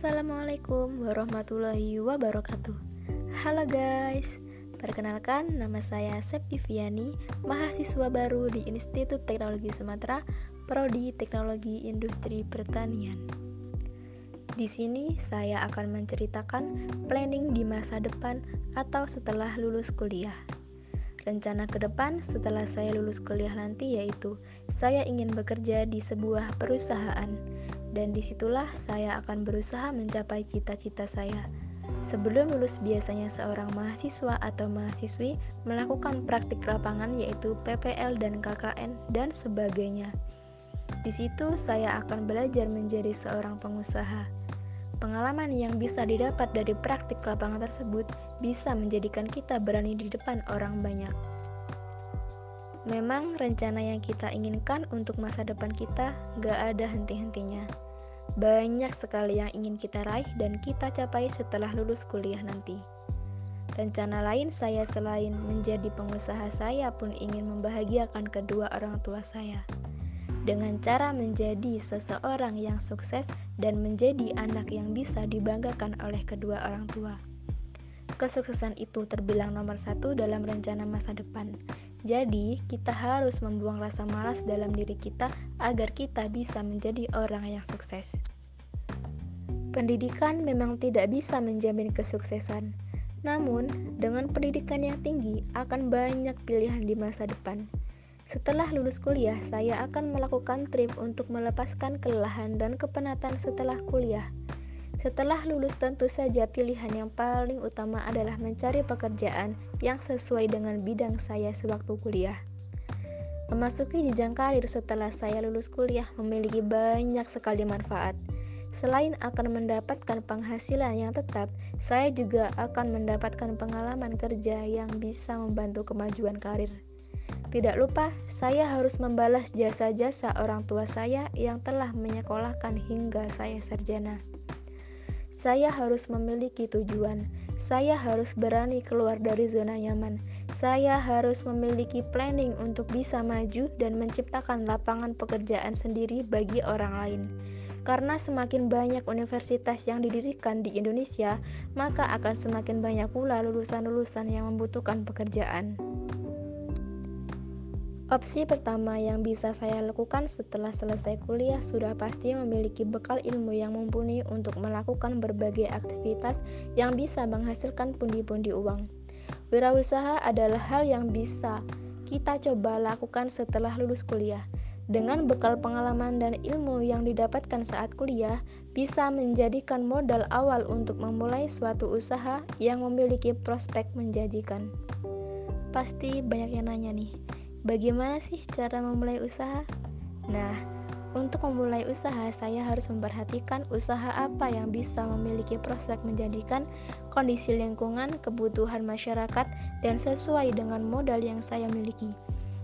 Assalamualaikum warahmatullahi wabarakatuh. Halo guys Perkenalkan nama saya Septiviani Mahasiswa baru di Institut Teknologi Sumatera Prodi Teknologi Industri Pertanian. Di sini saya akan menceritakan planning di masa depan atau setelah lulus kuliah. Rencana ke depan setelah saya lulus kuliah nanti yaitu saya ingin bekerja di sebuah perusahaan dan di situlah saya akan berusaha mencapai cita-cita saya. Sebelum lulus biasanya seorang mahasiswa atau mahasiswi melakukan praktik lapangan yaitu PPL dan KKN dan sebagainya. Di situ saya akan belajar menjadi seorang pengusaha. Pengalaman yang bisa didapat dari praktik lapangan tersebut bisa menjadikan kita berani di depan orang banyak. Memang rencana yang kita inginkan untuk masa depan kita gak ada henti-hentinya. Banyak sekali yang ingin kita raih dan kita capai setelah lulus kuliah nanti. Rencana lain saya selain menjadi pengusaha saya pun ingin membahagiakan kedua orang tua saya. Dengan cara menjadi seseorang yang sukses dan menjadi anak yang bisa dibanggakan oleh kedua orang tua. Kesuksesan itu terbilang nomor satu dalam rencana masa depan. Jadi, kita harus membuang rasa malas dalam diri kita agar kita bisa menjadi orang yang sukses. Pendidikan memang tidak bisa menjamin kesuksesan, namun dengan pendidikan yang tinggi akan banyak pilihan di masa depan. Setelah lulus kuliah, saya akan melakukan trip untuk melepaskan kelelahan dan kepenatan setelah kuliah. Setelah lulus tentu saja pilihan yang paling utama adalah mencari pekerjaan yang sesuai dengan bidang saya sewaktu kuliah. Memasuki jenjang karir setelah saya lulus kuliah memiliki banyak sekali manfaat. Selain akan mendapatkan penghasilan yang tetap, saya juga akan mendapatkan pengalaman kerja yang bisa membantu kemajuan karir. Tidak lupa, saya harus membalas jasa-jasa orang tua saya yang telah menyekolahkan hingga saya sarjana. Saya harus memiliki tujuan. Saya harus berani keluar dari zona nyaman. Saya harus memiliki planning untuk bisa maju dan menciptakan lapangan pekerjaan sendiri bagi orang lain. Karena semakin banyak universitas yang didirikan di Indonesia, maka akan semakin banyak pula lulusan-lulusan yang membutuhkan pekerjaan. Opsi pertama yang bisa saya lakukan setelah selesai kuliah sudah pasti memiliki bekal ilmu yang mumpuni untuk melakukan berbagai aktivitas yang bisa menghasilkan pundi-pundi uang. Wirausaha adalah hal yang bisa kita coba lakukan setelah lulus kuliah. Dengan bekal pengalaman dan ilmu yang didapatkan saat kuliah, bisa menjadikan modal awal untuk memulai suatu usaha yang memiliki prospek menjanjikan. Pasti banyak yang nanya nih, Bagaimana sih cara memulai usaha? Nah, untuk memulai usaha, saya harus memperhatikan usaha apa yang bisa memiliki prospek menjadikan kondisi lingkungan, kebutuhan masyarakat, dan sesuai dengan modal yang saya miliki.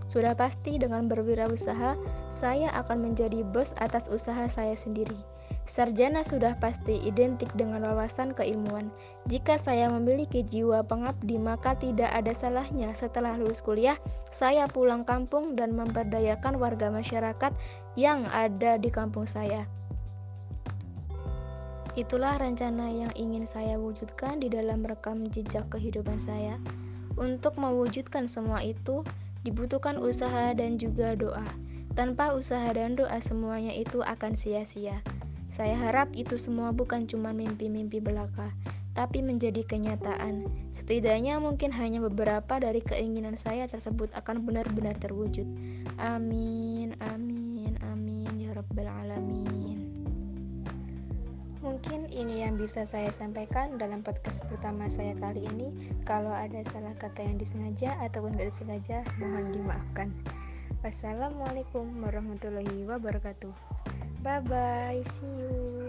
Sudah pasti dengan berwirausaha, saya akan menjadi bos atas usaha saya sendiri. Sarjana sudah pasti identik dengan wawasan keilmuan. Jika saya memiliki jiwa pengabdi, maka tidak ada salahnya setelah lulus kuliah saya pulang kampung dan memberdayakan warga masyarakat yang ada di kampung saya. Itulah rencana yang ingin saya wujudkan di dalam rekam jejak kehidupan saya. Untuk mewujudkan semua itu, dibutuhkan usaha dan juga doa. Tanpa usaha dan doa, semuanya itu akan sia-sia. Saya harap itu semua bukan cuma mimpi-mimpi belaka, tapi menjadi kenyataan. Setidaknya mungkin hanya beberapa dari keinginan saya tersebut akan benar-benar terwujud. Amin, amin, amin, ya Rabbal 'Alamin. Mungkin ini yang bisa saya sampaikan dalam podcast pertama saya kali ini. Kalau ada salah kata yang disengaja ataupun tidak disengaja, mohon dimaafkan. Wassalamualaikum warahmatullahi wabarakatuh. Bye bye. See you.